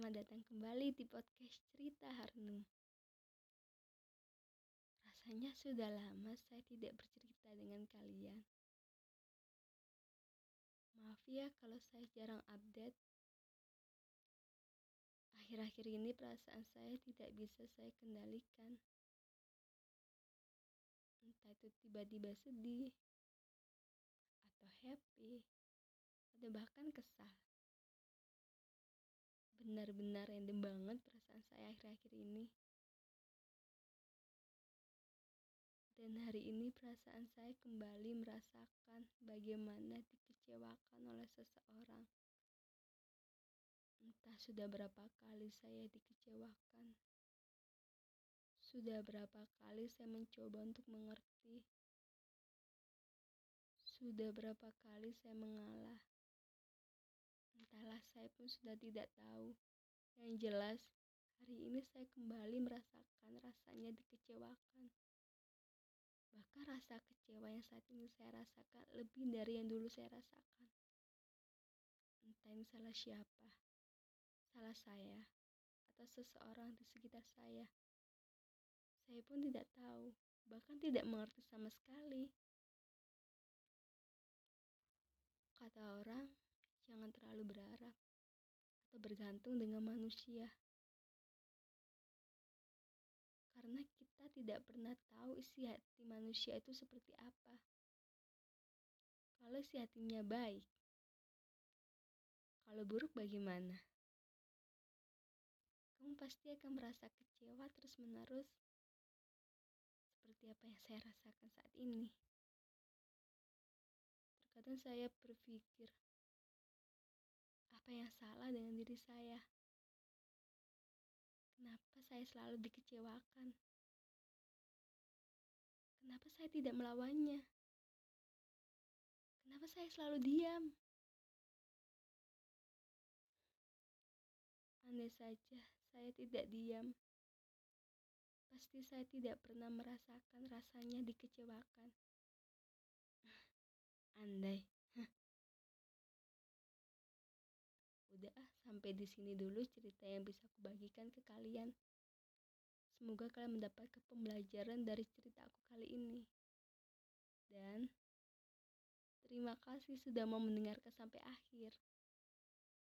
Selamat datang kembali di podcast Cerita Harnum. Rasanya sudah lama saya tidak bercerita dengan kalian. Maaf ya kalau saya jarang update. Akhir-akhir ini perasaan saya tidak bisa saya kendalikan. Entah itu tiba-tiba sedih, atau happy, atau bahkan kesal benar-benar random banget perasaan saya akhir-akhir ini. Dan hari ini perasaan saya kembali merasakan bagaimana dikecewakan oleh seseorang. Entah sudah berapa kali saya dikecewakan. Sudah berapa kali saya mencoba untuk mengerti. Sudah berapa kali saya mengalah. Entahlah saya pun sudah tidak tahu. Yang jelas, hari ini saya kembali merasakan rasanya dikecewakan. Bahkan rasa kecewa yang saat ini saya rasakan lebih dari yang dulu saya rasakan. Entah ini salah siapa, salah saya, atau seseorang di sekitar saya. Saya pun tidak tahu, bahkan tidak mengerti sama sekali. Kata orang, jangan terlalu berharap atau bergantung dengan manusia. Karena kita tidak pernah tahu isi hati manusia itu seperti apa. Kalau isi hatinya baik, kalau buruk bagaimana? Kamu pasti akan merasa kecewa terus-menerus seperti apa yang saya rasakan saat ini. Terkadang saya berpikir, apa yang salah dengan diri saya? Kenapa saya selalu dikecewakan? Kenapa saya tidak melawannya? Kenapa saya selalu diam? Andai saja saya tidak diam, pasti saya tidak pernah merasakan rasanya dikecewakan. Andai. Udah ah, sampai di sini dulu cerita yang bisa aku bagikan ke kalian. Semoga kalian mendapatkan pembelajaran dari cerita aku kali ini. Dan terima kasih sudah mau mendengarkan sampai akhir.